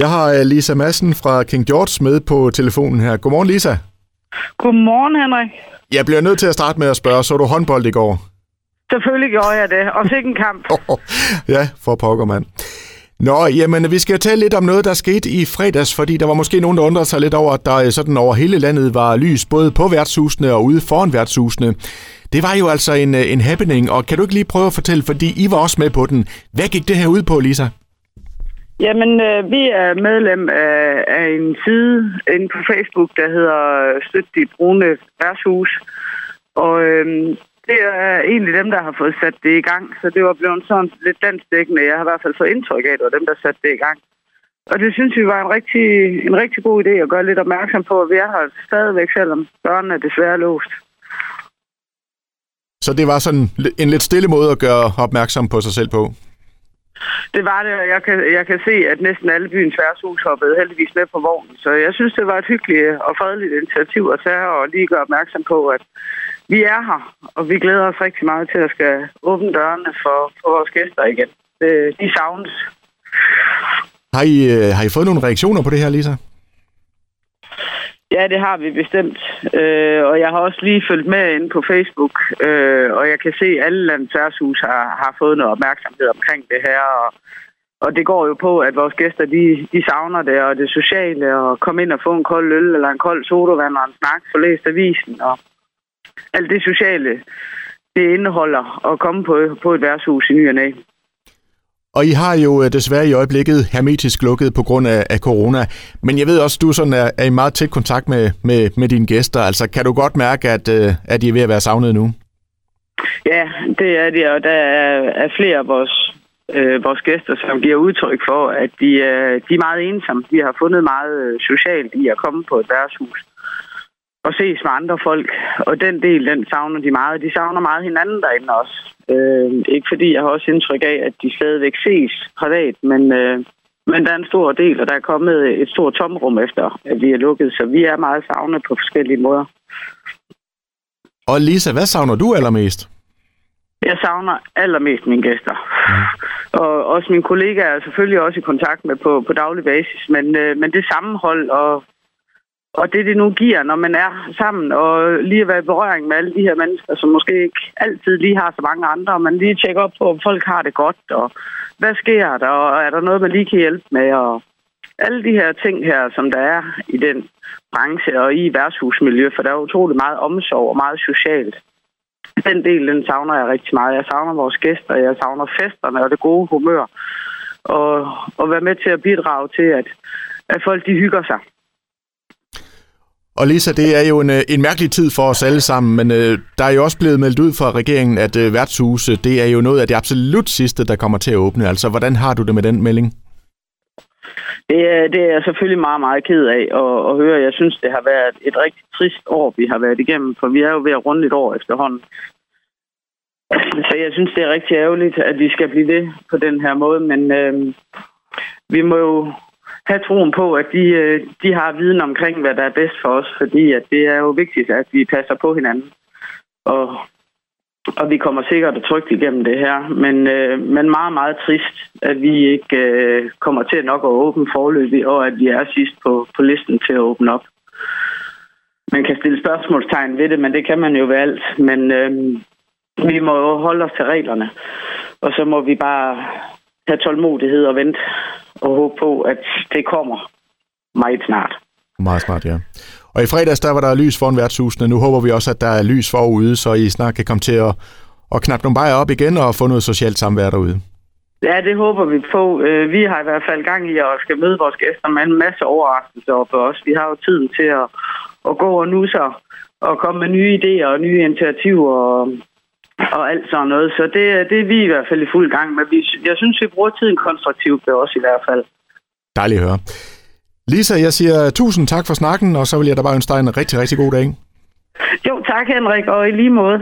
Jeg har øh, Lisa Madsen fra King George med på telefonen her. Godmorgen, Lisa. Godmorgen, Henrik. Jeg bliver nødt til at starte med at spørge, så du håndbold i går? Selvfølgelig gjorde jeg det, og sikke en kamp. ja, for pokker, mand. Nå, jamen, vi skal tale lidt om noget, der skete i fredags, fordi der var måske nogen, der undrede sig lidt over, at der øh, sådan over hele landet var lys, både på værtshusene og ude foran værtshusene. Det var jo altså en, øh, en happening, og kan du ikke lige prøve at fortælle, fordi I var også med på den. Hvad gik det her ud på, Lisa? Jamen, øh, vi er medlem af, af en side inde på Facebook, der hedder øh, Støt de brune værtshus. Og øh, det er egentlig dem, der har fået sat det i gang. Så det var blevet sådan lidt dansdækkende. Jeg har i hvert fald fået indtryk af, at det var dem, der satte det i gang. Og det synes vi var en rigtig, en rigtig god idé at gøre lidt opmærksom på, at vi er her stadigvæk, selvom børnene er desværre låst. Så det var sådan en lidt stille måde at gøre opmærksom på sig selv på? Det var det, og jeg kan, jeg kan se, at næsten alle byens værtshus hoppede heldigvis med på vognen. Så jeg synes, det var et hyggeligt og fredeligt initiativ at tage og lige gøre opmærksom på, at vi er her, og vi glæder os rigtig meget til at skal åbne dørene for, for vores gæster igen. De savnes. Har I, øh, har I fået nogle reaktioner på det her, Lisa? Ja, det har vi bestemt. Øh, og jeg har også lige fulgt med inde på Facebook, øh, og jeg kan se, at alle landets værtshus har, har fået noget opmærksomhed omkring det her. Og, og det går jo på, at vores gæster, de, de savner det, og det sociale, og komme ind og få en kold øl, eller en kold sodavand og en snak, få læst avisen, og alt det sociale, det indeholder at komme på, på et værtshus i ny og næ. Og I har jo øh, desværre i øjeblikket hermetisk lukket på grund af, af corona. Men jeg ved også, at du sådan er, er i meget tæt kontakt med, med, med dine gæster. Altså, kan du godt mærke, at, øh, at de er ved at være savnet nu? Ja, det er det, og der er, er flere af vores, øh, vores gæster, som giver udtryk for, at de, øh, de er meget ensomme. De har fundet meget øh, socialt i at komme på et værtshus og ses med andre folk. Og den del, den savner de meget. De savner meget hinanden derinde også. Øh, ikke fordi jeg har også indtryk af, at de stadigvæk ses privat, men, øh, men der er en stor del, og der er kommet et stort tomrum efter, at vi er lukket, så vi er meget savnet på forskellige måder. Og Lisa, hvad savner du allermest? Jeg savner allermest mine gæster. Mm. Og også mine kollegaer er selvfølgelig også i kontakt med på, på daglig basis, men, øh, men det sammenhold og og det, det nu giver, når man er sammen og lige at være i berøring med alle de her mennesker, som måske ikke altid lige har så mange andre, og man lige tjekker op på, om folk har det godt, og hvad sker der, og er der noget, man lige kan hjælpe med, og alle de her ting her, som der er i den branche og i værtshusmiljø, for der er utrolig meget omsorg og meget socialt. Den del, den savner jeg rigtig meget. Jeg savner vores gæster, jeg savner festerne og det gode humør, og, og være med til at bidrage til, at, at folk de hygger sig. Og Lisa, det er jo en, øh, en mærkelig tid for os alle sammen, men øh, der er jo også blevet meldt ud fra regeringen, at øh, værtshuse, det er jo noget af det absolut sidste, der kommer til at åbne. Altså, hvordan har du det med den melding? Det er, det er jeg selvfølgelig meget, meget ked af at, at høre. Jeg synes, det har været et rigtig trist år, vi har været igennem, for vi er jo ved at runde et år efterhånden. Så jeg synes, det er rigtig ærgerligt, at vi skal blive ved på den her måde, men øh, vi må jo have troen på, at de, øh, de har viden omkring, hvad der er bedst for os, fordi at det er jo vigtigt, at vi passer på hinanden. Og, og vi kommer sikkert og trygt igennem det her, men, øh, men meget, meget trist, at vi ikke øh, kommer til nok at åbne forløbig, og at vi er sidst på, på listen til at åbne op. Man kan stille spørgsmålstegn ved det, men det kan man jo ved alt. Men øh, vi må jo holde os til reglerne, og så må vi bare have tålmodighed og vente og håbe på, at det kommer meget snart. Meget snart, ja. Og i fredags, der var der lys foran værtshusene. Nu håber vi også, at der er lys forude, så I snart kan komme til at, at knappe nogle bajer op igen og få noget socialt samvær derude. Ja, det håber vi på. Øh, vi har i hvert fald gang i at skal møde vores gæster med en masse overraskelser for os. Vi har jo tiden til at, at gå og nusse og komme med nye idéer og nye initiativer og, og alt sådan noget. Så det, det er vi i hvert fald i fuld gang med. Jeg synes, vi bruger tiden konstruktivt ved os i hvert fald. Dejligt at høre. Lisa, jeg siger tusind tak for snakken, og så vil jeg da bare ønske dig en rigtig, rigtig god dag. Jo, tak Henrik, og i lige måde.